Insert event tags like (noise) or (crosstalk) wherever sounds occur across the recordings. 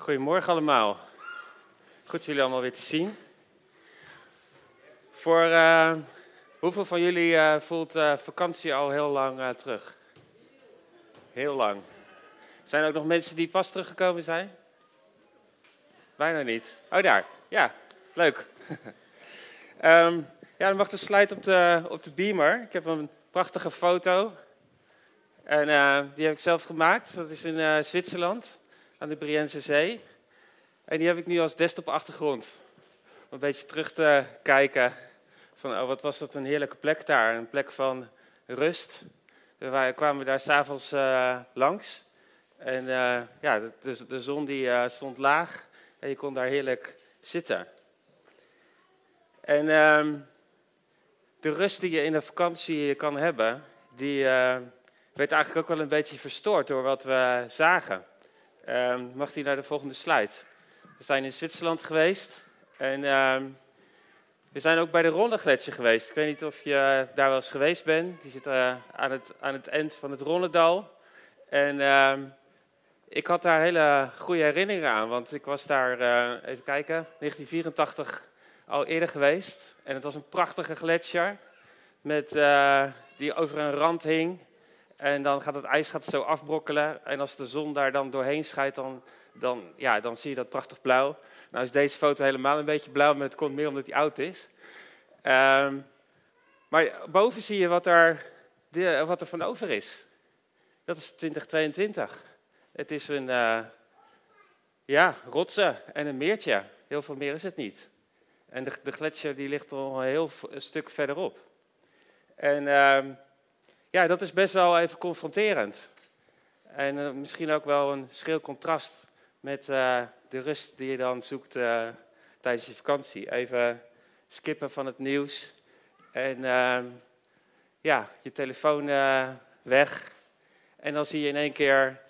Goedemorgen allemaal. Goed jullie allemaal weer te zien. Voor uh, hoeveel van jullie uh, voelt uh, vakantie al heel lang terug? Heel lang. Zijn er ook nog mensen die pas teruggekomen zijn? Bijna niet. Oh, daar. Ja, leuk. um, (laughs) ja, dan mag de slide op de, op de beamer. Ik heb een prachtige foto. En die heb ik zelf gemaakt. Dat is in Zwitserland aan de Briense Zee. En die heb ik nu als desktop-achtergrond. Om een beetje terug te kijken van oh, wat was dat een heerlijke plek daar. Een plek van rust. We kwamen daar s'avonds uh, langs. En uh, ja, de, de, zon die, uh, stond laag en je kon daar heerlijk zitten. En uh, de rust die je in de vakantie kan hebben, die werd eigenlijk ook wel een beetje verstoord door wat we zagen. Ehm, mag hij naar de volgende slide? We zijn in Zwitserland geweest en ehm, we zijn ook bij de Ronnegletsjer geweest. Ik weet niet of je daar wel eens geweest bent. Die zit uh, aan, het, aan het eind van het Ronnedal. En ehm, ik had daar hele goede herinneringen aan, want ik was daar, uh, even kijken, 1984 al eerder geweest. En het was een prachtige gletsjer met, die over een rand hing. En dan gaat het ijs gaat zo afbrokkelen. En als de zon daar dan doorheen schijnt, dan, dan, ja, dan zie je dat prachtig blauw. Nou is deze foto helemaal een beetje blauw, maar het komt meer omdat hij oud is. Um, maar boven zie je wat er, wat er van over is. Dat is 2022. Het is een uh, ja, rotsen en een meertje. Heel veel meer is het niet. En de, de gletsjer die ligt al een heel een stuk verderop. En... Uh, ja, dat is best wel even confronterend. En uh, misschien ook wel een schril contrast met uh, de rust die je dan zoekt uh, tijdens je vakantie. Even skippen van het nieuws en ehm, ja, je telefoon weg. En dan zie je in één keer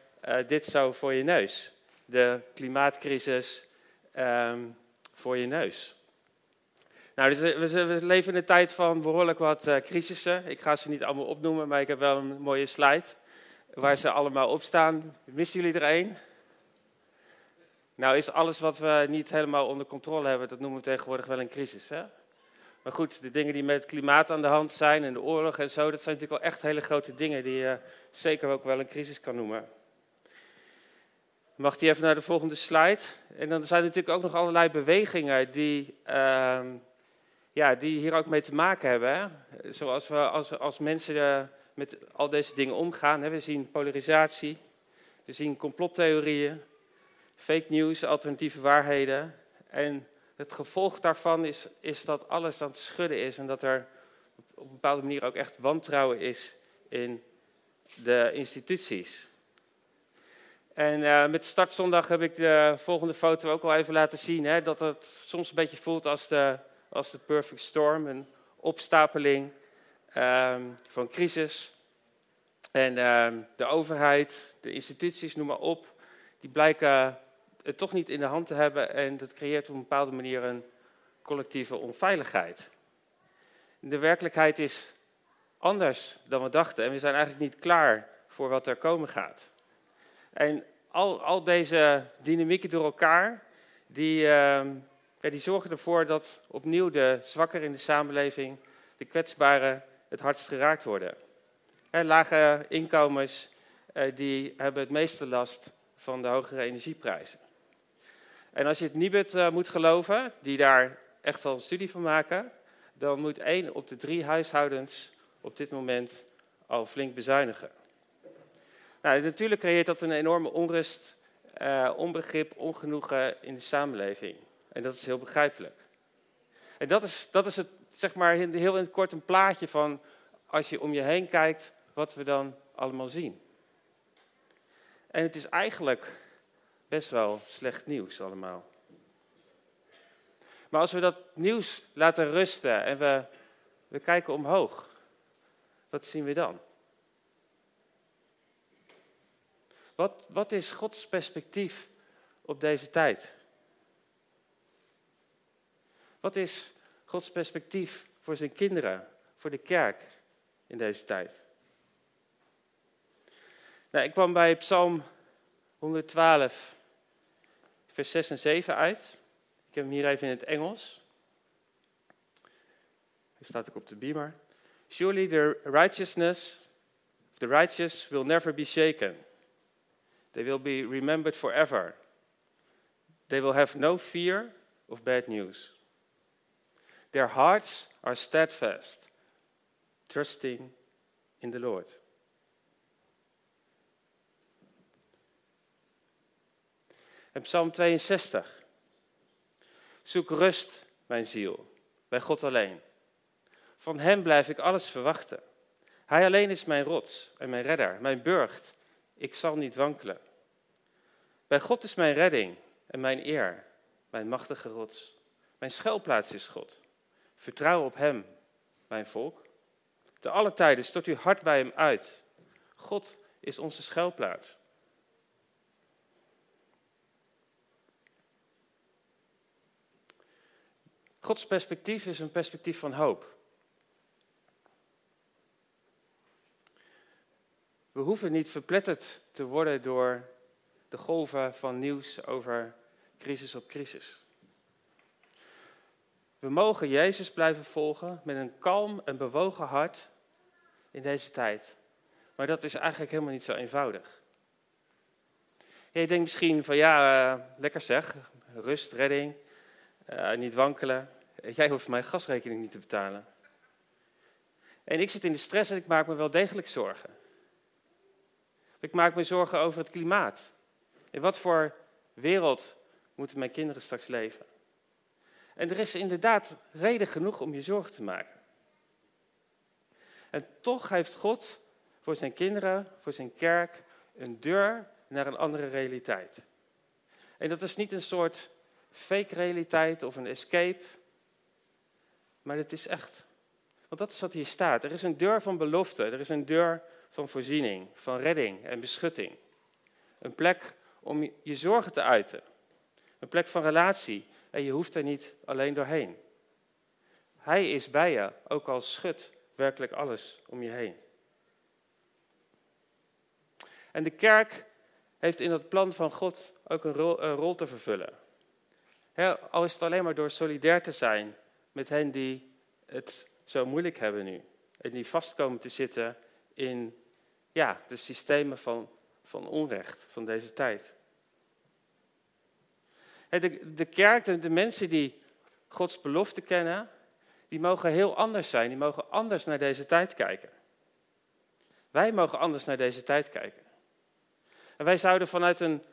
dit zo voor je neus. De klimaatcrisis um, voor je neus. Nou, dus we, leven in een tijd van behoorlijk wat uh, crisissen. Ik ga ze niet allemaal opnoemen, maar ik heb wel een mooie slide waar ze allemaal op staan. Missen jullie er één? Nou, is alles wat we niet helemaal onder controle hebben, dat noemen we tegenwoordig wel een crisis. Hè? Maar goed, de dingen die met het klimaat aan de hand zijn en de oorlog en zo, dat zijn natuurlijk wel echt hele grote dingen die je zeker ook wel een crisis kan noemen. Mag die even naar de volgende slide? En dan zijn er natuurlijk ook nog allerlei bewegingen die. Uh, ja, die hier ook mee te maken hebben. Hè? Zoals we als, als mensen uh, met al deze dingen omgaan. Hè? We zien polarisatie, we zien complottheorieën, fake news, alternatieve waarheden. En het gevolg daarvan is, is dat alles aan het schudden is en dat er op een bepaalde manier ook echt wantrouwen is in de instituties. En uh, met startzondag heb ik de volgende foto ook al even laten zien. Hè, dat het soms een beetje voelt als de als de perfect storm, een opstapeling um, van crisis. En um, de overheid, de instituties, noem maar op, die blijken het toch niet in de hand te hebben en dat creëert op een bepaalde manier een collectieve onveiligheid. De werkelijkheid is anders dan we dachten en we zijn eigenlijk niet klaar voor wat er komen gaat. En al, al deze dynamieken door elkaar, die, uh, die zorgen ervoor dat opnieuw de zwakkeren in de samenleving, de kwetsbaren, het hardst geraakt worden. lage inkomens eh, die hebben het meeste last van de hogere energieprijzen. En als je het Nibud uh, moet geloven, die daar echt wel een studie van maken, dan moet één op de drie huishoudens op dit moment al flink bezuinigen. Nou, natuurlijk creëert dat een enorme onrust, uh, onbegrip, ongenoegen in de samenleving. En dat is heel begrijpelijk. En dat is, dat is het, zeg maar, heel in het kort een plaatje van als je om je heen kijkt, wat we dan allemaal zien. En het is eigenlijk best wel slecht nieuws allemaal. Maar als we dat nieuws laten rusten en we, we kijken omhoog, wat zien we dan? Wat, wat is Gods perspectief op deze tijd? Wat is Gods perspectief voor zijn kinderen, voor de kerk in deze tijd? Nou, ik kwam bij Psalm 112, vers 6 en 7 uit. Ik heb hem hier even in het Engels. Hij staat ook op de beamer. Surely the righteousness of the righteous will never be shaken. They will be remembered forever. They will have no fear of bad news. Their hearts are steadfast, trusting in the Lord. En Psalm 62. Zoek rust, mijn ziel, bij God alleen. Van Hem blijf ik alles verwachten. Hij alleen is mijn rots en mijn redder, mijn burcht. Ik zal niet wankelen. Bij God is mijn redding en mijn eer, mijn machtige rots. Mijn schuilplaats is God. Vertrouw op Hem, mijn volk. Te alle tijden stort uw hart bij Hem uit. God is onze schuilplaats. Gods perspectief is een perspectief van hoop. We hoeven niet verpletterd te worden door de golven van nieuws over crisis op crisis. We mogen Jezus blijven volgen met een kalm en bewogen hart in deze tijd. Maar dat is eigenlijk helemaal niet zo eenvoudig. je denkt misschien van ja, uh, lekker zeg, rust, redding, uh, niet wankelen. Jij hoeft mijn gasrekening niet te betalen. En ik zit in de stress en ik maak me wel degelijk zorgen. Ik maak me zorgen over het klimaat. In wat voor wereld moeten mijn kinderen straks leven? En er is inderdaad reden genoeg om je zorgen te maken. En toch heeft God voor zijn kinderen, voor zijn kerk, een deur naar een andere realiteit. En dat is niet een soort fake realiteit of een escape, maar het is echt. Want dat is wat hier staat. Er is een deur van belofte, er is een deur van voorziening, van redding en beschutting. Een plek om je zorgen te uiten. Een plek van relatie en je hoeft er niet alleen doorheen. Hij is bij je, ook al schudt werkelijk alles om je heen. En de kerk heeft in het plan van God ook een rol, een rol te vervullen. al is het alleen maar door solidair te zijn met hen die het zo moeilijk hebben nu. En die vastkomen te zitten in ja, de systemen van, van onrecht van deze tijd. De, de kerk, de, de mensen die Gods belofte kennen, die mogen heel anders zijn. Die mogen anders naar deze tijd kijken. Wij mogen anders naar deze tijd kijken. En wij zouden vanuit een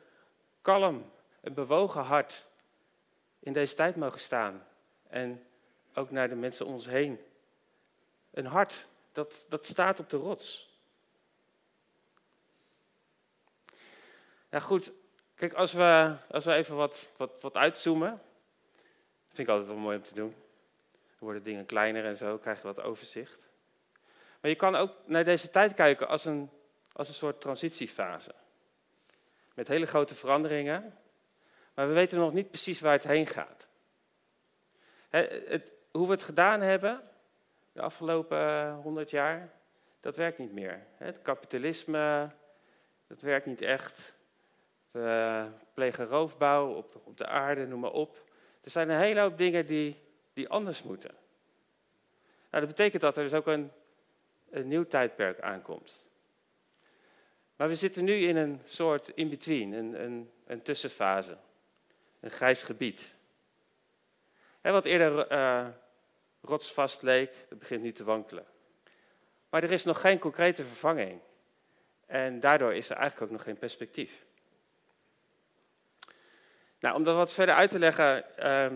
kalm, een bewogen hart in deze tijd mogen staan. En ook naar de mensen om ons heen. Een hart dat, dat staat op de rots. Ja goed, kijk, als we, als we even wat, wat, wat uitzoomen, vind ik altijd wel mooi om te doen. Dan worden dingen kleiner en zo, krijg je wat overzicht. Maar je kan ook naar deze tijd kijken als een, als een soort transitiefase. Met hele grote veranderingen, maar we weten nog niet precies waar het heen gaat. Het, hoe we het gedaan hebben de afgelopen honderd jaar, dat werkt niet meer. Het kapitalisme, dat werkt niet echt. We plegen roofbouw op, op de aarde, noem maar op. Er zijn een hele hoop dingen die, die anders moeten. Nou, dat betekent dat er dus ook een, een nieuw tijdperk aankomt. Maar we zitten nu in een soort in-between, een, een, een tussenfase, een grijs gebied. Wat eerder uh, rotsvast leek, dat begint nu te wankelen. Maar er is nog geen concrete vervanging. En daardoor is er eigenlijk ook nog geen perspectief. Nou, om dat wat verder uit te leggen, ehm,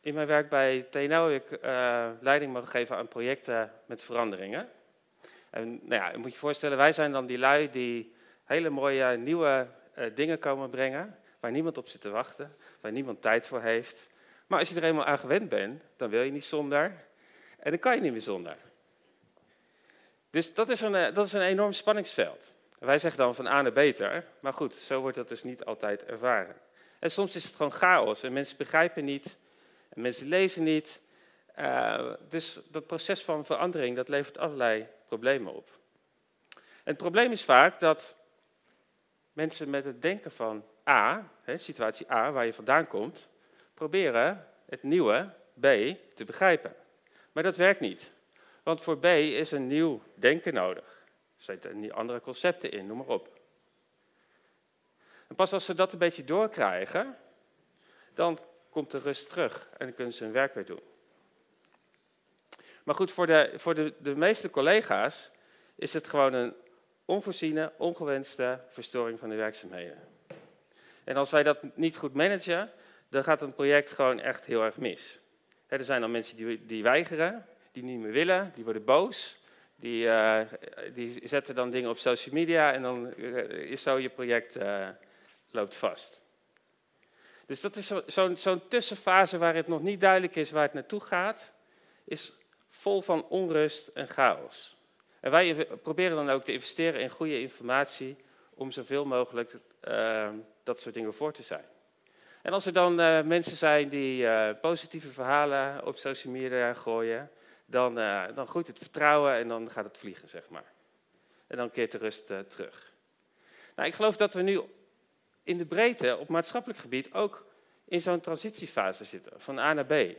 in mijn werk bij TNO heb ik uh, leiding mogen geven aan projecten met veranderingen. En nou ja, je moet je voorstellen, wij zijn dan die lui die hele mooie nieuwe uh, dingen komen brengen, waar niemand op zit te wachten, waar niemand tijd voor heeft. Maar als je er eenmaal aan gewend bent, dan wil je niet zonder. En dan kan je niet meer zonder. Dus dat is een, eh, dat is een enorm spanningsveld. Wij zeggen dan van A naar beter, maar goed, zo wordt dat dus niet altijd ervaren. En soms is het gewoon chaos en mensen begrijpen niet, en mensen lezen niet. Uh, dus dat proces van verandering, dat levert allerlei problemen op. En het probleem is vaak dat mensen met het denken van A, hè, situatie A, waar je vandaan komt, proberen het nieuwe B te begrijpen. Maar dat werkt niet. Want voor B is een nieuw denken nodig. Er zitten andere concepten in, noem maar op. Pas als ze dat een beetje doorkrijgen, dan komt de rust terug en dan kunnen ze hun werk weer doen. Maar goed, voor de, voor de, de meeste collega's is het gewoon een onvoorziene, ongewenste verstoring van de werkzaamheden. En als wij dat niet goed managen, dan gaat een project gewoon echt heel erg mis. er zijn dan mensen die, die weigeren, die niet meer willen, die worden boos. Die, uh, die zetten dan dingen op social media en dan eh, is zo je project uh, loopt vast. Dus dat is zo'n zo tussenfase waar het nog niet duidelijk is waar het naartoe gaat, is vol van onrust en chaos. En wij proberen dan ook te investeren in goede informatie om zoveel mogelijk uh, dat soort dingen voor te zijn. En als er dan uh, mensen zijn die uh, positieve verhalen op social media gooien, dan, dan groeit het vertrouwen en dan gaat het vliegen, zeg maar. En dan keert de rust terug. Nou, ik geloof dat we nu in de breedte op maatschappelijk gebied ook in zo'n transitiefase zitten, van A naar B.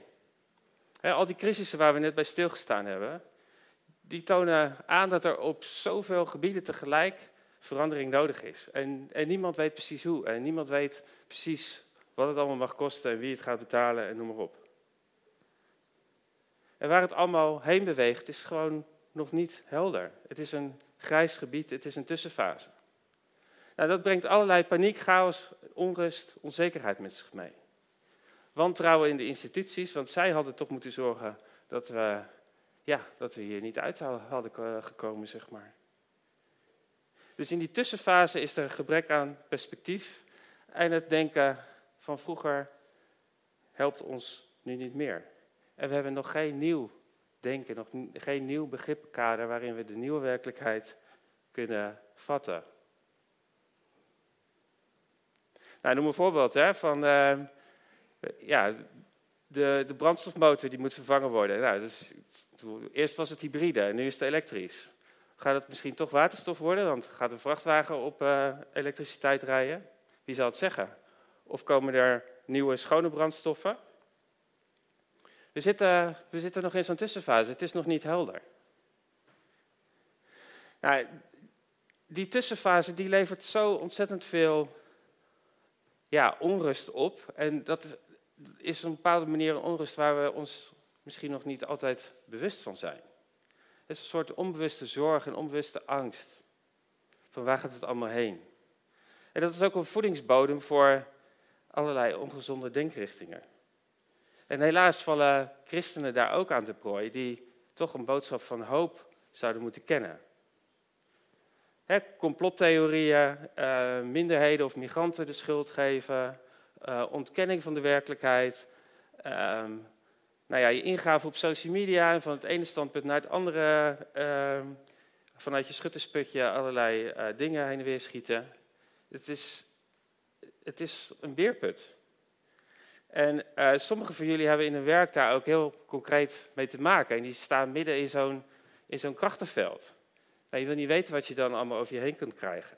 al die crisissen waar we net bij stilgestaan hebben, die tonen aan dat er op zoveel gebieden tegelijk verandering nodig is. En, en niemand weet precies hoe. En niemand weet precies wat het allemaal mag kosten en wie het gaat betalen en noem maar op. En waar het allemaal heen beweegt is gewoon nog niet helder. Het is een grijs gebied, het is een tussenfase. Nou, dat brengt allerlei paniek, chaos, onrust, onzekerheid met zich mee. Wantrouwen in de instituties, want zij hadden toch moeten zorgen dat we, ja, dat we hier niet uit hadden gekomen, zeg maar. Dus in die tussenfase is er een gebrek aan perspectief en het denken van vroeger helpt ons nu niet meer. En we hebben nog geen nieuw denken, nog geen nieuw begrippenkader waarin we de nieuwe werkelijkheid kunnen vatten. Nou, noem een voorbeeld hè, van uh, ja, de, de brandstofmotor die moet vervangen worden. Nou, eerst was het hybride en nu is het elektrisch. Gaat het misschien toch waterstof worden, want gaat een vrachtwagen op uh, elektriciteit rijden? Wie zal het zeggen? Of komen er nieuwe schone brandstoffen? We zitten, we zitten nog in zo'n tussenfase, het is nog niet helder. Nou, die tussenfase die levert zo ontzettend veel ja, onrust op. En dat is, op een bepaalde manier een onrust waar we ons misschien nog niet altijd bewust van zijn. Het is een soort onbewuste zorg en onbewuste angst. Van waar gaat het allemaal heen? En dat is ook een voedingsbodem voor allerlei ongezonde denkrichtingen. En helaas vallen christenen daar ook aan te prooi, die toch een boodschap van hoop zouden moeten kennen. He, complottheorieën, uh, minderheden of migranten de schuld geven, uh, ontkenning van de werkelijkheid, uh, nou ja, je ingave op social media en van het ene standpunt naar het andere, ehm, vanuit je schuttersputje allerlei uh, dingen heen en weer schieten. Het is, het is een beerput. En sommigen van jullie hebben in hun werk daar ook heel concreet mee te maken. En die staan midden in zo'n, in zo'n krachtenveld. Je wil niet weten wat je dan allemaal over je heen kunt krijgen.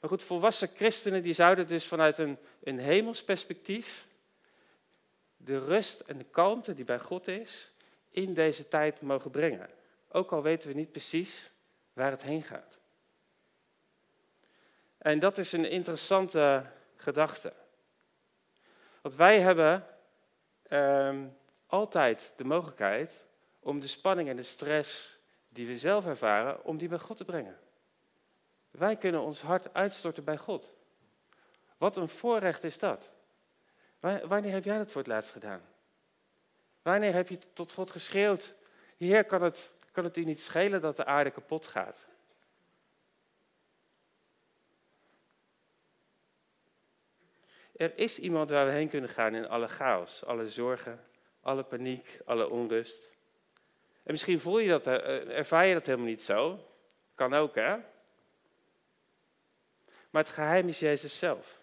Maar goed, volwassen christenen die zouden dus vanuit een, een hemels perspectief de rust en de kalmte die bij God is, in deze tijd mogen brengen. Ook al weten we niet precies waar het heen gaat. En dat is een interessante gedachte. Want wij hebben ehm, altijd de mogelijkheid om de spanning en de stress die we zelf ervaren, om die bij God te brengen. Wij kunnen ons hart uitstorten bij God. Wat een voorrecht is dat. Wanneer heb jij dat voor het laatst gedaan? Wanneer heb je tot God geschreeuwd? Heer, kan het, kan het u niet schelen dat de aarde kapot gaat? Er is iemand waar we heen kunnen gaan in alle chaos, alle zorgen, alle paniek, alle onrust. En misschien voel je dat, eh, ervaar je dat helemaal niet zo. Kan ook, hè? Maar het geheim is Jezus zelf.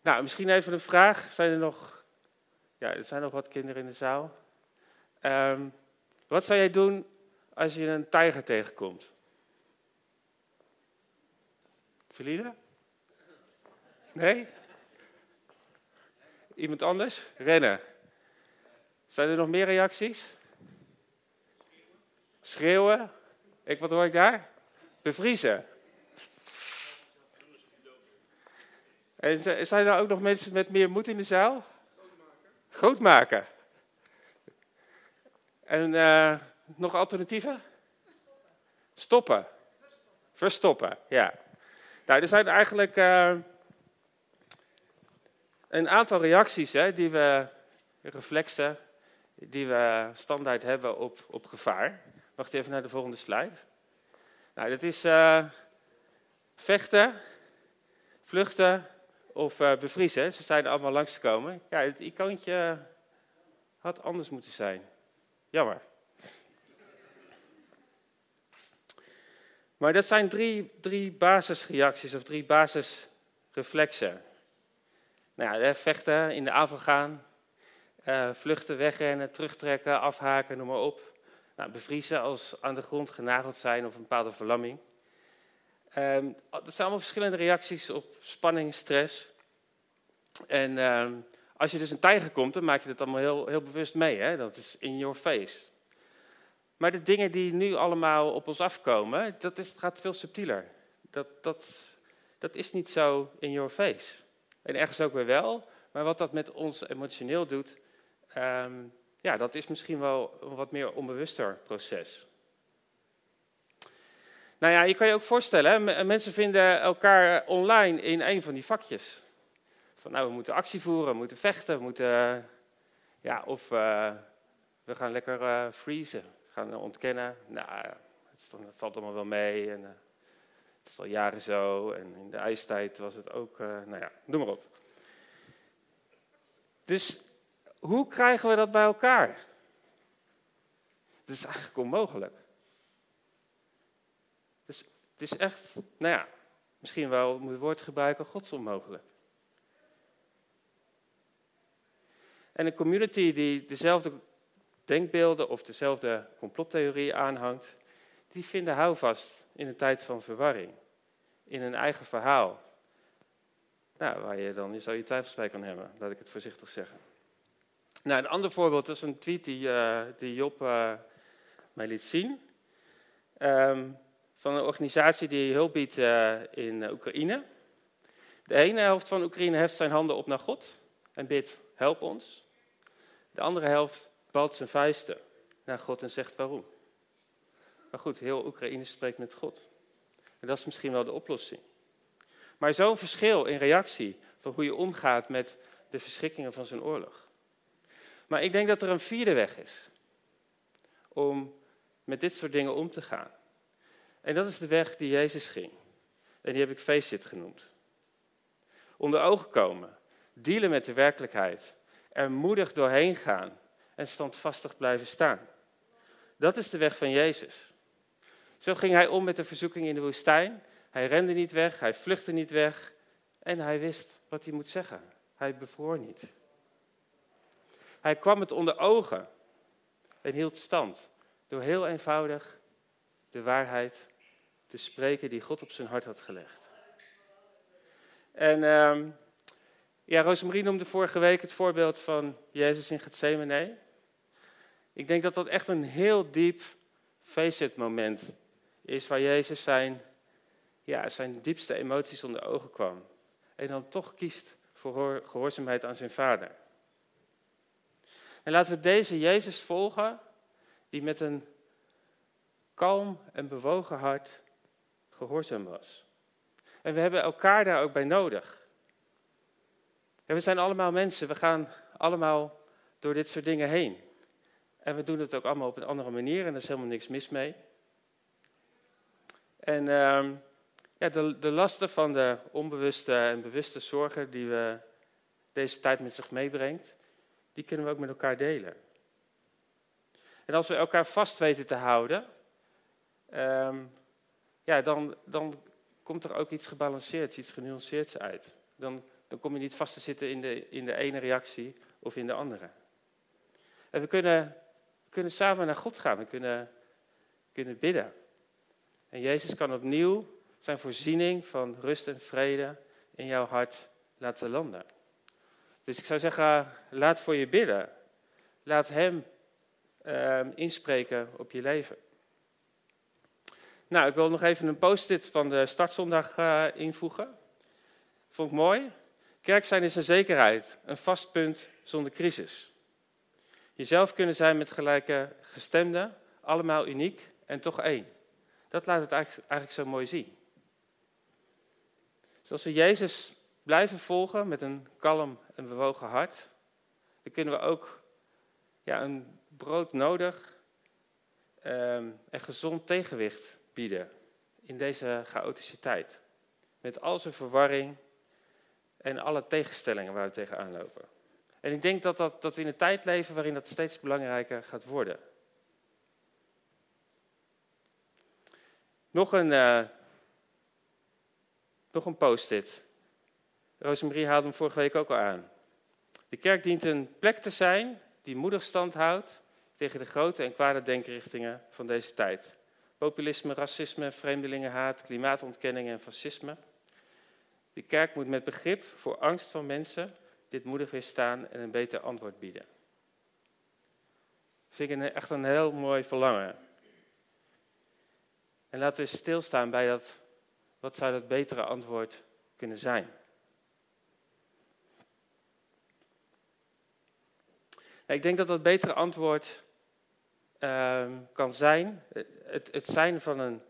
Nou, misschien even een vraag. Zijn er nog, ja, er zijn nog wat kinderen in de zaal. Um, wat zou jij doen als je een tijger tegenkomt? Verliezen? Nee? Iemand anders? Rennen. Zijn er nog meer reacties? Schreeuwen. Ik, wat hoor ik daar? Bevriezen. En zijn er ook nog mensen met meer moed in de zaal? Groot maken. En uh, nog alternatieven? Stoppen. Verstoppen, ja. Nou, er zijn eigenlijk uh, een aantal reacties hè, die we, reflexen, die we standaard hebben op, op gevaar. Wacht even naar de volgende slide. Nou, dat is uh, vechten, vluchten of uh, bevriezen. Ze zijn allemaal langsgekomen. Ja, het icoontje had anders moeten zijn. Jammer. Maar dat zijn drie, drie basisreacties of drie basisreflexen. Nou ja, vechten, in de aanval gaan, uh, vluchten, wegrennen, terugtrekken, afhaken, noem maar op. Nou, bevriezen als aan de grond genageld zijn of een bepaalde verlamming. Um, dat zijn allemaal verschillende reacties op spanning, stress. En uh, als je dus een tijger komt, dan maak je dat allemaal heel, heel bewust mee. Hè? Dat is in your face. Maar de dingen die nu allemaal op ons afkomen, dat is, gaat veel subtieler. Dat, dat, dat is niet zo in your face. En ergens ook weer wel. Maar wat dat met ons emotioneel doet, um, ja, dat is misschien wel een wat meer onbewuster proces. Nou ja, je kan je ook voorstellen, hè, mensen vinden elkaar online in een van die vakjes. Van nou, we moeten actie voeren, we moeten vechten, we moeten, ja, of uh, we gaan lekker uh, freezen, gaan ontkennen. Nou, het valt allemaal wel mee en het is al jaren zo. En in de ijstijd was het ook, nou ja, noem maar op. Dus hoe krijgen we dat bij elkaar? Dat is eigenlijk onmogelijk. Dus het is echt, nou ja, misschien wel moet het woord gebruiken, godsonmogelijk. En een community die dezelfde denkbeelden of dezelfde complottheorie aanhangt, die vinden houvast in een tijd van verwarring. In een eigen verhaal. Nou, waar je dan je zou je twijfels bij kan hebben, laat ik het voorzichtig zeggen. Nou, een ander voorbeeld is een tweet die, uh, die Job uh, mij liet zien. Um, van een organisatie die hulp biedt uh, in Oekraïne. De ene helft van Oekraïne heft zijn handen op naar God en bidt, help ons. De andere helft balt zijn vuisten naar God en zegt waarom. Maar goed, heel Oekraïne spreekt met God. En dat is misschien wel de oplossing. Maar zo'n verschil in reactie van hoe je omgaat met de verschrikkingen van zo'n oorlog. Maar ik denk dat er een vierde weg is om met dit soort dingen om te gaan. En dat is de weg die Jezus ging. En die heb ik face genoemd. Onder ogen komen, dealen met de werkelijkheid, er moedig doorheen gaan en standvastig blijven staan. Dat is de weg van Jezus. Zo ging hij om met de verzoeking in de woestijn. Hij rende niet weg, hij vluchtte niet weg en hij wist wat hij moet zeggen. Hij bevroor niet. Hij kwam het onder ogen en hield stand door heel eenvoudig de waarheid te spreken die God op zijn hart had gelegd. En uh, ja, Rosemarie noemde vorige week het voorbeeld van Jezus in Gethsemane. Ik denk dat dat echt een heel diep face moment is waar Jezus zijn, ja, zijn diepste emoties onder ogen kwam. En dan toch kiest voor gehoorzaamheid aan zijn vader. En laten we deze Jezus volgen, die met een kalm en bewogen hart gehoorzaam was. En we hebben elkaar daar ook bij nodig. En we zijn allemaal mensen, we gaan allemaal door dit soort dingen heen. En we doen het ook allemaal op een andere manier en er is helemaal niks mis mee. En uh, ja, de, de lasten van de onbewuste en bewuste zorgen die we deze tijd met zich meebrengt, die kunnen we ook met elkaar delen. En als we elkaar vast weten te houden, um, ja, dan, dan komt er ook iets gebalanceerds, iets genuanceerds uit. Dan, dan kom je niet vast te zitten in de, in de ene reactie of in de andere. En we kunnen, kunnen samen naar God gaan, we kunnen, kunnen bidden. En Jezus kan opnieuw zijn voorziening van rust en vrede in jouw hart laten landen. Dus ik zou zeggen, laat voor je bidden. Laat Hem ehm, inspreken op je leven. Nou, ik wil nog even een post-it van de startzondag uh, invoegen. Vond ik mooi. Kerk zijn is een zekerheid, een vast punt zonder crisis. Jezelf kunnen zijn met gelijke gestemden, allemaal uniek en toch één. Dat laat het eigenlijk, eigenlijk zo mooi zien. Dus als we Jezus blijven volgen met een kalm en bewogen hart, dan kunnen we ook ja, een brood nodig um, en gezond tegenwicht bieden in deze chaotische tijd. Met al zijn verwarring en alle tegenstellingen waar we tegenaan lopen. En ik denk dat, dat, dat we in een tijd leven waarin dat steeds belangrijker gaat worden. Nog een, uh, nog een post-it. Rosemarie haalde hem vorige week ook al aan. De kerk dient een plek te zijn die moedig stand houdt tegen de grote en kwade denkrichtingen van deze tijd. Populisme, racisme, vreemdelingenhaat, klimaatontkenning en fascisme. De kerk moet met begrip voor angst van mensen dit moedig weerstaan en een beter antwoord bieden. Vind ik echt een heel mooi verlangen. En laten we stilstaan bij dat, wat zou dat betere antwoord kunnen zijn. Ik denk dat dat betere antwoord uh, kan zijn het, het zijn van een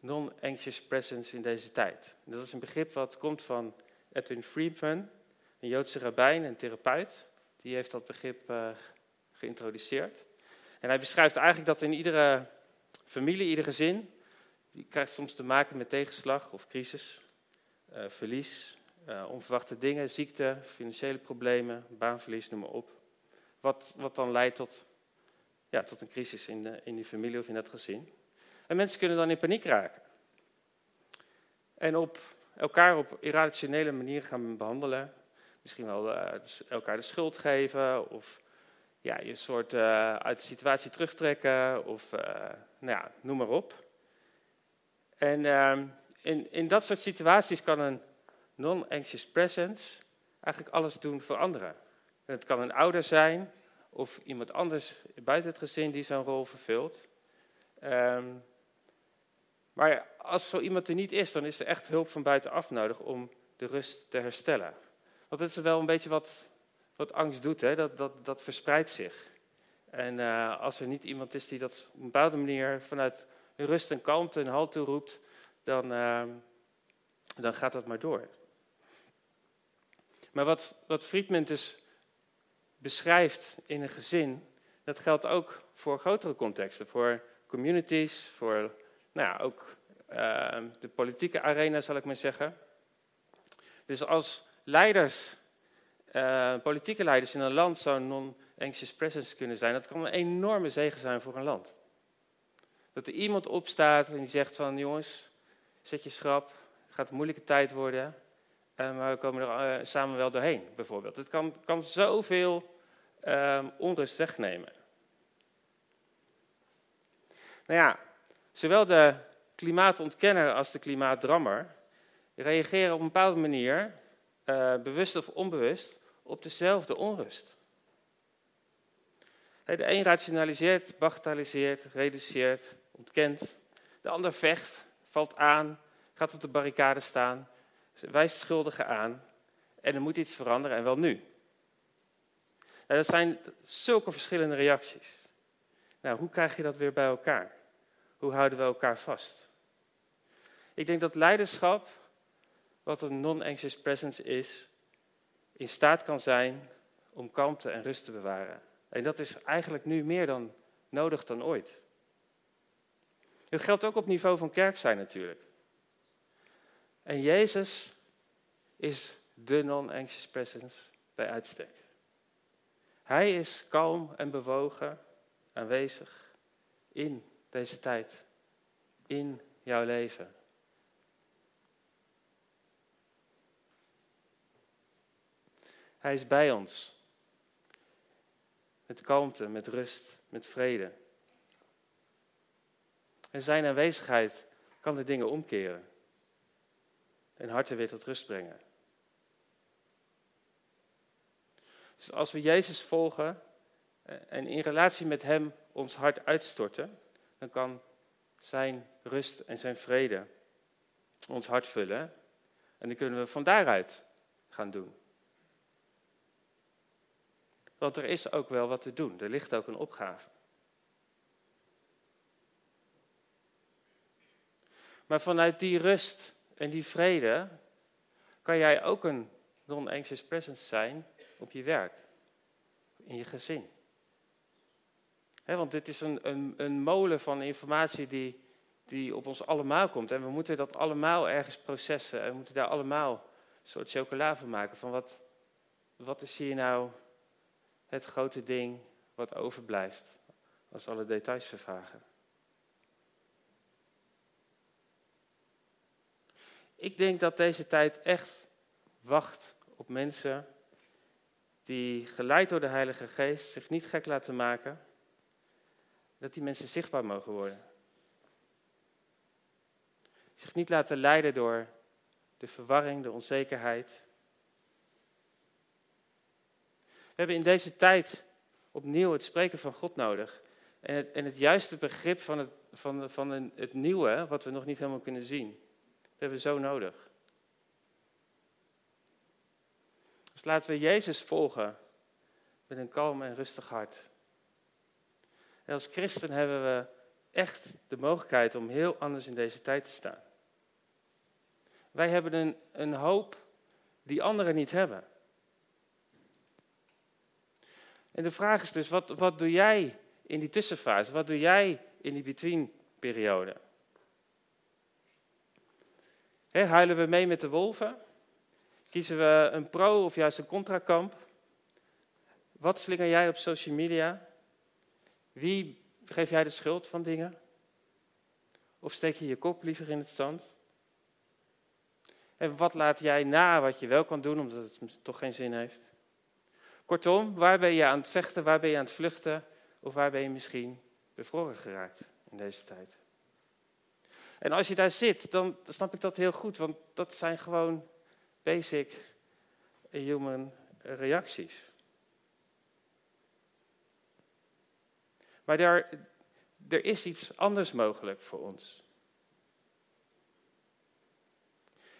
non-anxious presence in deze tijd. Dat is een begrip wat komt van Edwin Friedman, een Joodse rabbijn en therapeut. Die heeft dat begrip uh, geïntroduceerd. En hij beschrijft eigenlijk dat in iedere familie, ieder gezin, die krijgt soms te maken met tegenslag of crisis, uh, verlies, uh, onverwachte dingen, ziekte, financiële problemen, baanverlies, noem maar op. Wat, wat dan leidt tot, ja, tot een crisis in, de, in die familie of in dat gezin. En mensen kunnen dan in paniek raken. En op elkaar op irrationele manier gaan behandelen. Misschien wel uh, elkaar de schuld geven of ja, je soort uh, uit de situatie terugtrekken of uh, nou ja, noem maar op. En ehm, in, in dat soort situaties kan een non-anxious presence eigenlijk alles doen veranderen. En het kan een ouder zijn of iemand anders buiten het gezin die zo'n rol vervult. Um, maar als zo iemand er niet is, dan is er echt hulp van buitenaf nodig om de rust te herstellen. Want dat is wel een beetje wat, wat angst doet, hè? Dat, dat, dat verspreidt zich. En uh, als er niet iemand is die dat op een bepaalde manier vanuit rust en kalmte een halt toe roept, dan, uh, dan gaat dat maar door. Maar wat, wat Friedman dus beschrijft in een gezin, dat geldt ook voor grotere contexten, voor communities, voor nou ja, ook uh, de politieke arena, zal ik maar zeggen. Dus als leiders, uh, politieke leiders in een land zo'n non-anxious presence kunnen zijn, dat kan een enorme zegen zijn voor een land. Dat er iemand opstaat en die zegt van jongens, zet je schrap, het gaat een moeilijke tijd worden, maar we komen er uh, samen wel doorheen, bijvoorbeeld. Het kan, kan zoveel ehm, onrust wegnemen. Nou ja, Zowel de klimaatontkenner als de klimaatdrammer reageren op een bepaalde manier, uh, bewust of onbewust, op dezelfde onrust. De een rationaliseert, bagatelliseert, reduceert, ontkent. De ander vecht, valt aan, gaat op de barricade staan, wijst schuldigen aan. En er moet iets veranderen en wel nu. Nou, dat zijn zulke verschillende reacties. Nou, hoe krijg je dat weer bij elkaar? Hoe houden we elkaar vast? Ik denk dat leiderschap, wat een non-anxious presence is, in staat kan zijn om kalmte en rust te bewaren. En dat is eigenlijk nu meer dan nodig dan ooit. Het geldt ook op niveau van kerk zijn natuurlijk. En Jezus is de non-anxious presence bij uitstek. Hij is kalm en bewogen, aanwezig in deze tijd in jouw leven. Hij is bij ons. Met kalmte, met rust, met vrede. En zijn aanwezigheid kan de dingen omkeren. En harten weer tot rust brengen. Dus als we Jezus volgen eh, en in relatie met Hem ons hart uitstorten, dan kan Zijn rust en Zijn vrede ons hart vullen. En dan kunnen we van daaruit gaan doen. Want er is ook wel wat te doen. Er ligt ook een opgave. Maar vanuit die rust en die vrede kan jij ook een non-anxious presence zijn op je werk, in je gezin. want dit is een, een, een molen van informatie die, die op ons allemaal komt. En we moeten dat allemaal ergens processen. En we moeten daar allemaal een soort chocola van maken. Van wat, wat is hier nou het grote ding wat overblijft als alle details vervagen? Ik denk dat deze tijd echt wacht op mensen die geleid door de Heilige Geest zich niet gek laten maken, dat die mensen zichtbaar mogen worden. Zich niet laten leiden door de verwarring, de onzekerheid. We hebben in deze tijd opnieuw het spreken van God nodig. En het, en het juiste begrip van, het, van, van het nieuwe, wat we nog niet helemaal kunnen zien. Hebben we zo nodig. Dus laten we Jezus volgen met een kalm en rustig hart. En als christen hebben we echt de mogelijkheid om heel anders in deze tijd te staan. Wij hebben een, een hoop die anderen niet hebben. En de vraag is dus, wat, wat doe jij in die tussenfase? Wat doe jij in die between-periode? Huilen we mee met de wolven? Kiezen we een pro of juist een contra-kamp? Wat slinger jij op social media? Wie geef jij de schuld van dingen? Of steek je je kop liever in het zand? En wat laat jij na wat je wel kan doen, omdat het toch geen zin heeft? Kortom, waar ben je aan het vechten, waar ben je aan het vluchten? Of waar ben je misschien bevroren geraakt in deze tijd? En als je daar zit, dan snap ik dat heel goed, want dat zijn gewoon basic human reacties. Maar daar, er is iets anders mogelijk voor ons.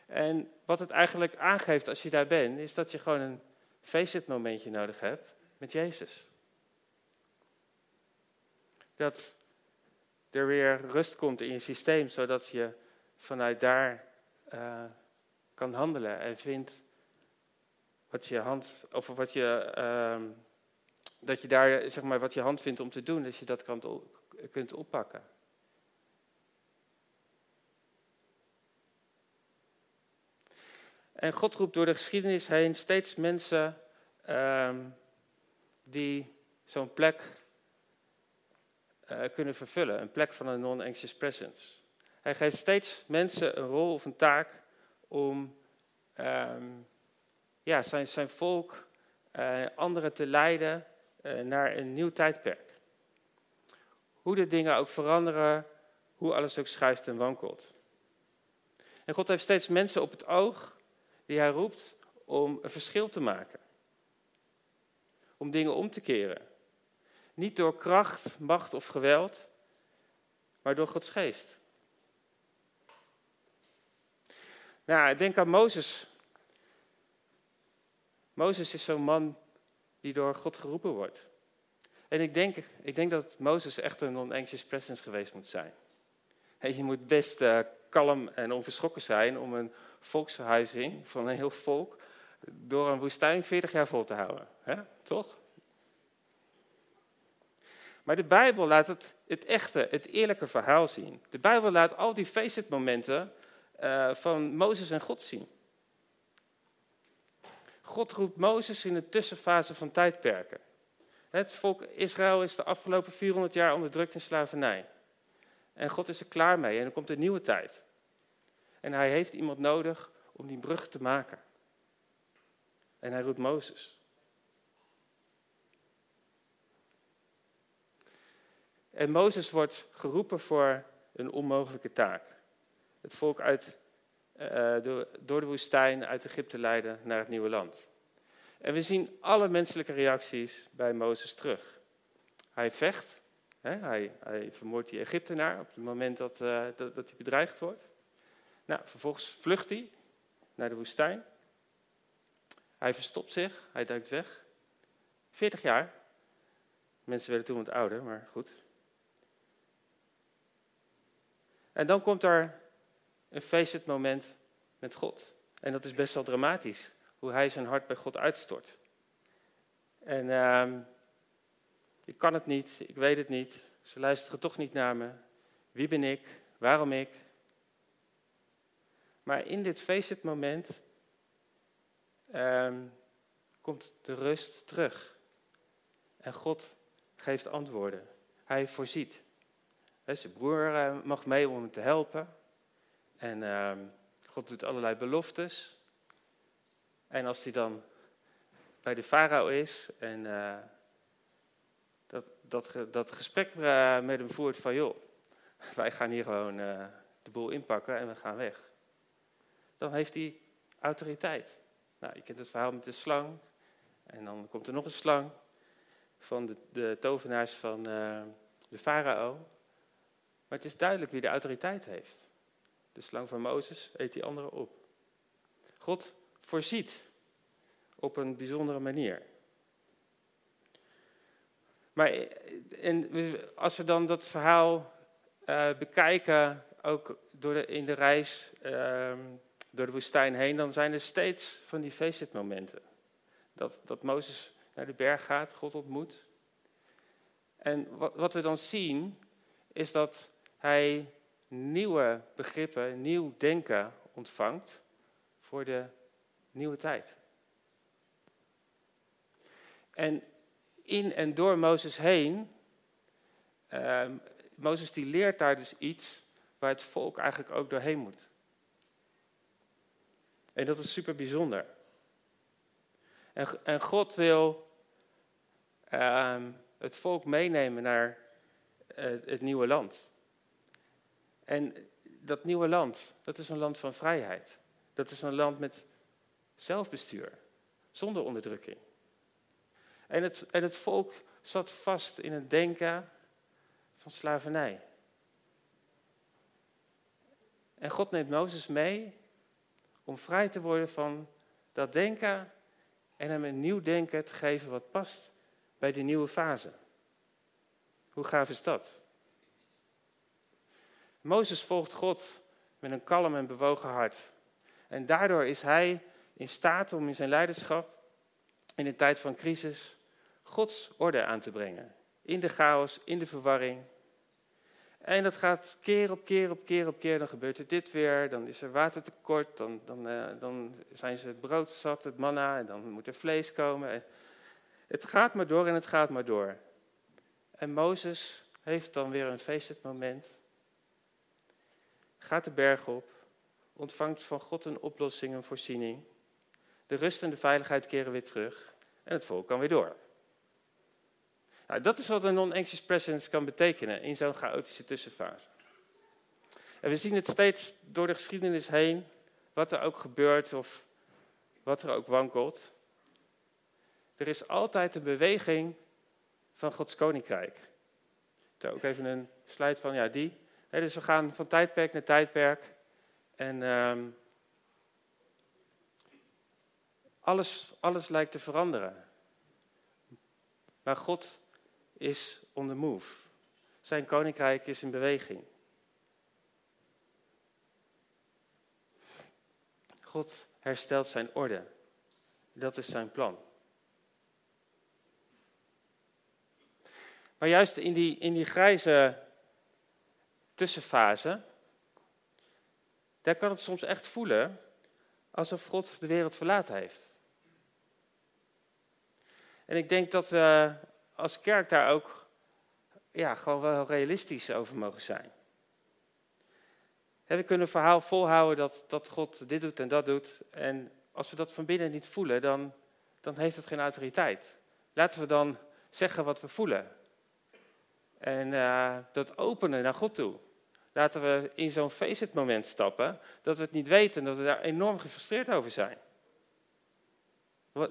En wat het eigenlijk aangeeft als je daar bent, is dat je gewoon een face momentje nodig hebt met Jezus. Dat er weer rust komt in je systeem, zodat je vanuit daar uh, kan handelen en vindt wat je hand, of wat je, uh, dat je daar, zeg maar, wat je hand vindt om te doen, dat je dat kan, kunt oppakken. En God roept door de geschiedenis heen steeds mensen uh, die zo'n plek kunnen vervullen. Een plek van een non-anxious presence. Hij geeft steeds mensen een rol of een taak om um, ja, zijn, zijn volk, uh, anderen te leiden uh, naar een nieuw tijdperk. Hoe de dingen ook veranderen, hoe alles ook schuift en wankelt. En God heeft steeds mensen op het oog die hij roept om een verschil te maken. Om dingen om te keren. Niet door kracht, macht of geweld, maar door Gods geest. Nou, denk aan Mozes. Mozes is zo'n man die door God geroepen wordt. En ik denk, ik denk dat Mozes echt een non-anxious presence geweest moet zijn. je moet best uh, kalm en onverschrokken zijn om een volksverhuizing van een heel volk door een woestijn 40 jaar vol te houden. Toch? Maar de Bijbel laat het, het echte, het eerlijke verhaal zien. De Bijbel laat al die feestmomenten uh, van Mozes en God zien. God roept Mozes in de tussenfase van tijdperken. Het volk Israël is de afgelopen 400 jaar onderdrukt in slavernij. En God is er klaar mee en er komt een nieuwe tijd. En hij heeft iemand nodig om die brug te maken. En hij roept Mozes. En Mozes wordt geroepen voor een onmogelijke taak. Het volk uit door, door de woestijn uit Egypte leiden naar het nieuwe land. En we zien alle menselijke reacties bij Mozes terug. Hij vecht, hè, hij, hij vermoordt die Egyptenaar op het moment dat, uh, dat, dat hij bedreigd wordt. Nou, vervolgens vlucht hij naar de woestijn. Hij verstopt zich, hij duikt weg. 40 jaar. Mensen werden toen wat ouder, maar goed. En dan komt er een feestend moment met God. En dat is best wel dramatisch, hoe hij zijn hart bij God uitstort. En uh, ik kan het niet, ik weet het niet, ze luisteren toch niet naar me. Wie ben ik? Waarom ik? Maar in dit feestend moment um, komt de rust terug. En God geeft antwoorden. Hij voorziet. Zijn broer eh, mag mee om hem te helpen. En uh, God doet allerlei beloftes. En als hij dan bij de farao is en uh, dat, dat, dat gesprek uh, met hem voert van joh, (laughs) wij gaan hier gewoon de boel inpakken en we gaan weg. Dan heeft hij autoriteit. Nou, je kent het verhaal met de slang. En dan komt er nog een slang van de, de tovenaars van de farao. Maar het is duidelijk wie de autoriteit heeft. De slang van Mozes eet die andere op. God voorziet op een bijzondere manier. Maar en als we dan dat verhaal uh, bekijken, ook door in de reis uh, door de woestijn heen, dan zijn er steeds van die feestmomenten. Dat, dat Mozes naar de berg gaat, God ontmoet. En wat, wat we dan zien, is dat hij nieuwe begrippen, nieuw denken ontvangt voor de nieuwe tijd. En in en door Mozes heen, uh, Mozes die leert daar dus iets waar het volk eigenlijk ook doorheen moet. En dat is super bijzonder. En, en God wil uh, het volk meenemen naar uh, het nieuwe land. En dat nieuwe land, dat is een land van vrijheid. Dat is een land met zelfbestuur, zonder onderdrukking. En het, en het volk zat vast in het denken van slavernij. En God neemt Mozes mee om vrij te worden van dat denken en hem een nieuw denken te geven wat past bij die nieuwe fase. Hoe gaaf is dat? Mozes volgt God met een kalm en bewogen hart. En daardoor is hij in staat om in zijn leiderschap in een tijd van crisis Gods orde aan te brengen. In de chaos, in de verwarring, en dat gaat keer op keer op keer op keer. Dan gebeurt er dit weer, dan is er watertekort, dan, dan, uh, dan zijn ze het brood zat, het manna, en dan moet er vlees komen. Het gaat maar door en het gaat maar door. En Mozes heeft dan weer een feestend moment. Gaat de berg op, ontvangt van God een oplossing, een voorziening. De rust en de veiligheid keren weer terug en het volk kan weer door. Nou, dat is wat een non-anxious presence kan betekenen in zo'n chaotische tussenfase. En we zien het steeds door de geschiedenis heen, wat er ook gebeurt of wat er ook wankelt. Er is altijd een beweging van Gods koninkrijk. Ik heb ook even een slide van, ja, die. Dus we gaan van tijdperk naar tijdperk. En um, alles, alles lijkt te veranderen. Maar God is on the move. Zijn koninkrijk is in beweging. God herstelt zijn orde. Dat is zijn plan. Maar juist in die, in die grijze tussenfase, daar kan het soms echt voelen alsof God de wereld verlaten heeft. En ik denk dat we als kerk daar ook ja, gewoon wel realistisch over mogen zijn. we kunnen een verhaal volhouden dat, dat God dit doet en dat doet. En als we dat van binnen niet voelen, dan, dan heeft het geen autoriteit. Laten we dan zeggen wat we voelen. En uh, dat openen naar God toe. laten we in zo'n feestmoment stappen, dat we het niet weten en dat we daar enorm gefrustreerd over zijn.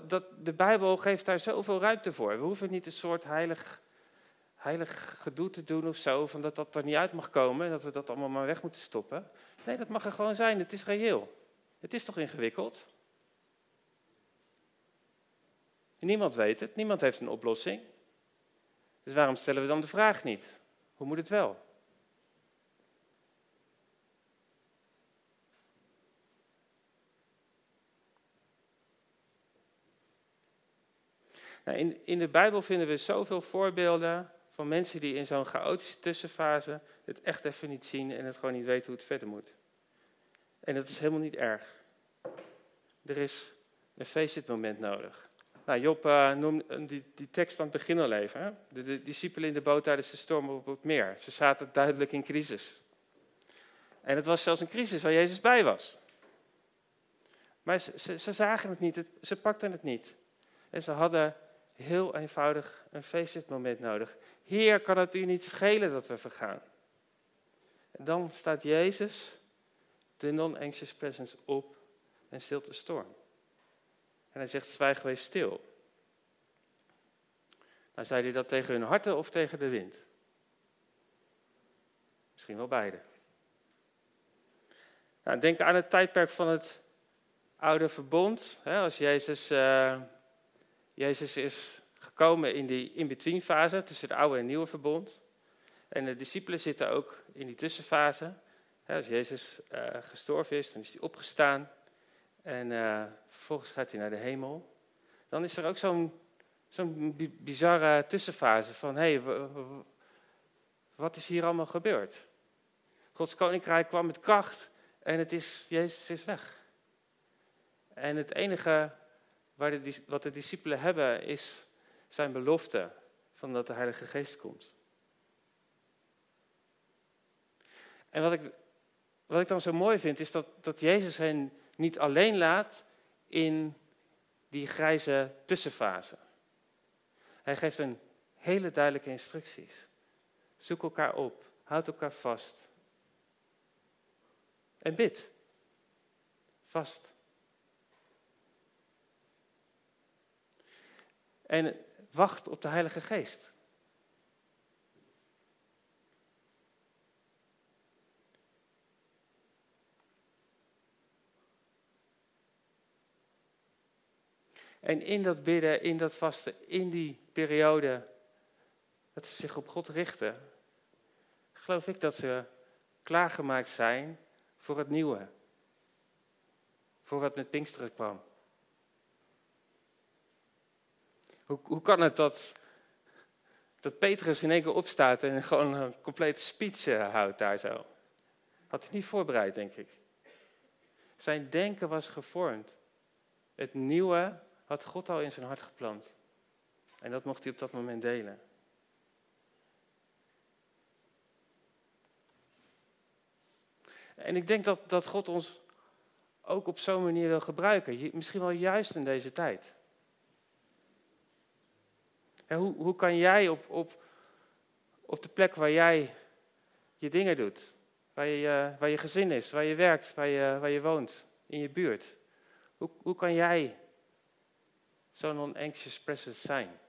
Dat, de Bijbel geeft daar zoveel ruimte voor. We hoeven niet een soort heilig, heilig gedoe te doen of zo, van dat dat er niet uit mag komen en dat we dat allemaal maar weg moeten stoppen. Nee, dat mag er gewoon zijn. Het is reëel. Het is toch ingewikkeld? Niemand weet het, niemand heeft een oplossing. Dus waarom stellen we dan de vraag niet? Hoe moet het wel? Nou, in, in de Bijbel vinden we zoveel voorbeelden van mensen die in zo'n chaotische tussenfase het echt even niet zien en het gewoon niet weten hoe het verder moet. En dat is helemaal niet erg. Er is een feestmoment nodig. Nou, Job uh, noemde die, die, tekst aan het begin al even. Hè? De, discipelen in de boot tijdens de storm op het meer. Ze zaten duidelijk in crisis. En het was zelfs een crisis waar Jezus bij was. Maar ze, ze, zagen het niet, ze pakten het niet. En ze hadden heel eenvoudig een feestmoment nodig. Heer, kan het u niet schelen dat we vergaan? En dan staat Jezus, de non-anxious presence, op en stilt de storm. En hij zegt, zwijg wees stil. Nou, zei hij dat tegen hun harten of tegen de wind? Misschien wel beide. Nou, denk aan het tijdperk van het oude verbond. Als Jezus, uh, Jezus is gekomen in die in-between fase tussen het oude en nieuwe verbond. En de discipelen zitten ook in die tussenfase. Als Jezus uh, gestorven is, dan is hij opgestaan. En uh, vervolgens gaat hij naar de hemel. Dan is er ook zo'n zo'n bizarre tussenfase van, hé, hey, wat is hier allemaal gebeurd? Gods koninkrijk kwam met kracht en het is, Jezus is weg. En het enige waar de, wat de discipelen hebben is zijn belofte van dat de Heilige Geest komt. En wat ik, wat ik dan zo mooi vind, is dat, dat Jezus hen niet alleen laat in die grijze tussenfase. Hij geeft een hele duidelijke instructies. Zoek elkaar op, houd elkaar vast. En bid. Vast. En wacht op de Heilige Geest. En in dat bidden, in dat vasten, in die periode dat ze zich op God richten, geloof ik dat ze klaargemaakt zijn voor het nieuwe. Voor wat met Pinksteren kwam. Hoe, hoe kan het dat, dat Petrus in één keer opstaat en gewoon een complete speech eh, houdt daar zo? Had hij niet voorbereid, denk ik. Zijn denken was gevormd. Het nieuwe had God al in zijn hart geplant. En dat mocht hij op dat moment delen. En ik denk dat, dat God ons ook op zo'n manier wil gebruiken. Misschien wel juist in deze tijd. En hoe, hoe kan jij op, op, op de plek waar jij je dingen doet, waar je, waar je gezin is, waar je werkt, waar je, waar je woont, in je buurt, hoe, hoe kan jij zo'n non-anxious presence zijn?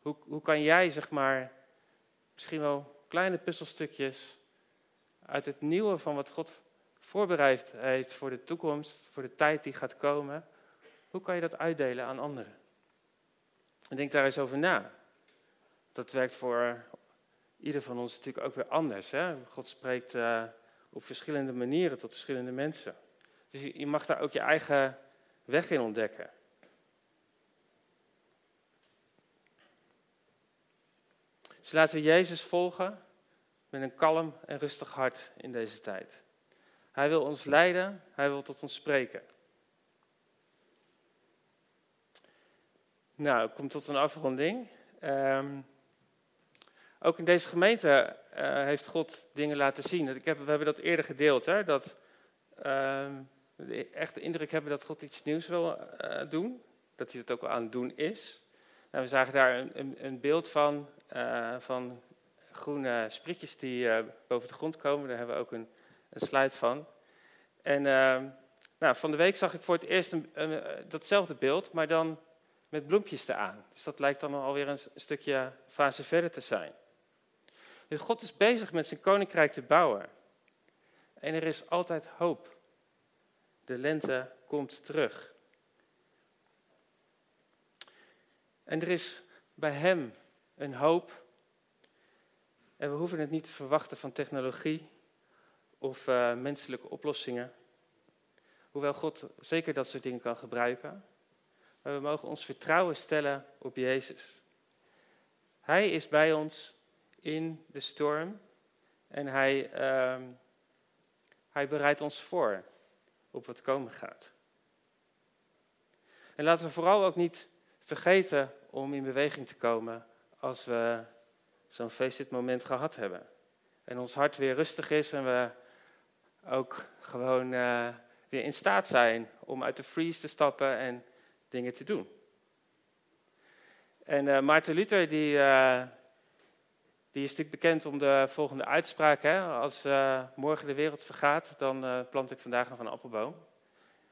Hoe, hoe kan jij, zeg maar, misschien wel kleine puzzelstukjes uit het nieuwe van wat God voorbereid heeft voor de toekomst, voor de tijd die gaat komen, hoe kan je dat uitdelen aan anderen? En denk daar eens over na. Dat werkt voor ieder van ons natuurlijk ook weer anders. Hè? God spreekt uh, op verschillende manieren tot verschillende mensen. Dus je mag daar ook je eigen weg in ontdekken. Dus laten we Jezus volgen met een kalm en rustig hart in deze tijd. Hij wil ons leiden, hij wil tot ons spreken. Nou, ik kom tot een afronding. Um, ook in deze gemeente uh, heeft God dingen laten zien. Ik heb, we hebben dat eerder gedeeld, hè, dat um, we echt de indruk hebben dat God iets nieuws wil uh, doen. Dat hij het ook aan het doen is. Nou, we zagen daar een, een, een beeld van, uh, van groene sprietjes die eh, boven de grond komen. Daar hebben we ook een, een slide van. En ehm, nou, van de week zag ik voor het eerst een, datzelfde beeld, maar dan met bloempjes eraan. Dus dat lijkt dan alweer een stukje fase verder te zijn. Dus God is bezig met zijn koninkrijk te bouwen. En er is altijd hoop. De lente komt terug. En er is bij Hem een hoop. En we hoeven het niet te verwachten van technologie of uh, menselijke oplossingen. Hoewel God zeker dat soort dingen kan gebruiken. Maar we mogen ons vertrouwen stellen op Jezus. Hij is bij ons in de storm en hij, uh, hij bereidt ons voor op wat komen gaat. En laten we vooral ook niet vergeten om in beweging te komen als we zo'n feestmoment gehad hebben. En ons hart weer rustig is en we ook gewoon uh, weer in staat zijn om uit de freeze te stappen en dingen te doen. En uh, Maarten Luther die, uh, die is natuurlijk bekend om de volgende uitspraak. Hè? Als morgen de wereld vergaat, dan plant ik vandaag nog een appelboom.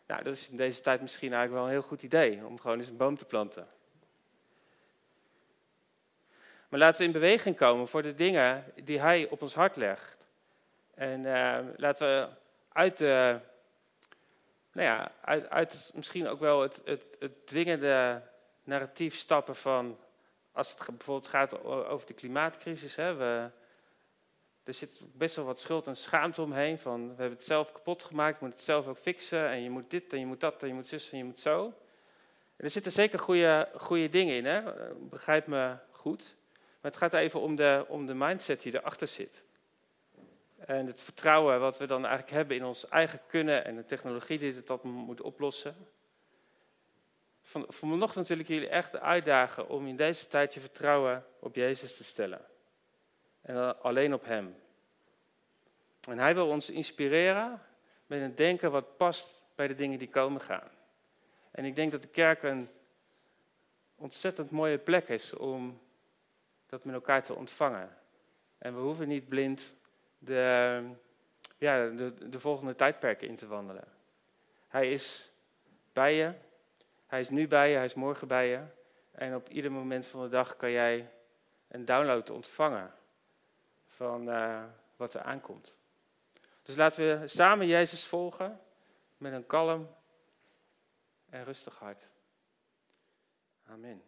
Nou, dat is in deze tijd misschien eigenlijk wel een heel goed idee, om gewoon eens een boom te planten. Maar laten we in beweging komen voor de dingen die Hij op ons hart legt. En uh, laten we uit, de, nou ja, uit, uit misschien ook wel het, het, het dwingende narratief stappen van, als het bijvoorbeeld gaat over de klimaatcrisis. Hè, we, er zit best wel wat schuld en schaamte omheen. Van, we hebben het zelf kapot gemaakt, we moeten het zelf ook fixen. En je moet dit en je moet dat en je moet zus en je moet zo. Er zitten zeker goede, goede dingen in, hè? begrijp me goed. Maar het gaat even om de, om de mindset die erachter zit. En het vertrouwen wat we dan eigenlijk hebben in ons eigen kunnen en de technologie die dat moet oplossen. Van, vanochtend wil ik jullie echt uitdagen om in deze tijd je vertrouwen op Jezus te stellen. En alleen op Hem. En Hij wil ons inspireren met een denken wat past bij de dingen die komen gaan. En ik denk dat de kerk een ontzettend mooie plek is om dat met elkaar te ontvangen. En we hoeven niet blind de, ja, de, de volgende tijdperken in te wandelen. Hij is bij je, hij is nu bij je, hij is morgen bij je. En op ieder moment van de dag kan jij een download ontvangen van uh, wat er aankomt. Dus laten we samen Jezus volgen met een kalm en rustig hart. Amen.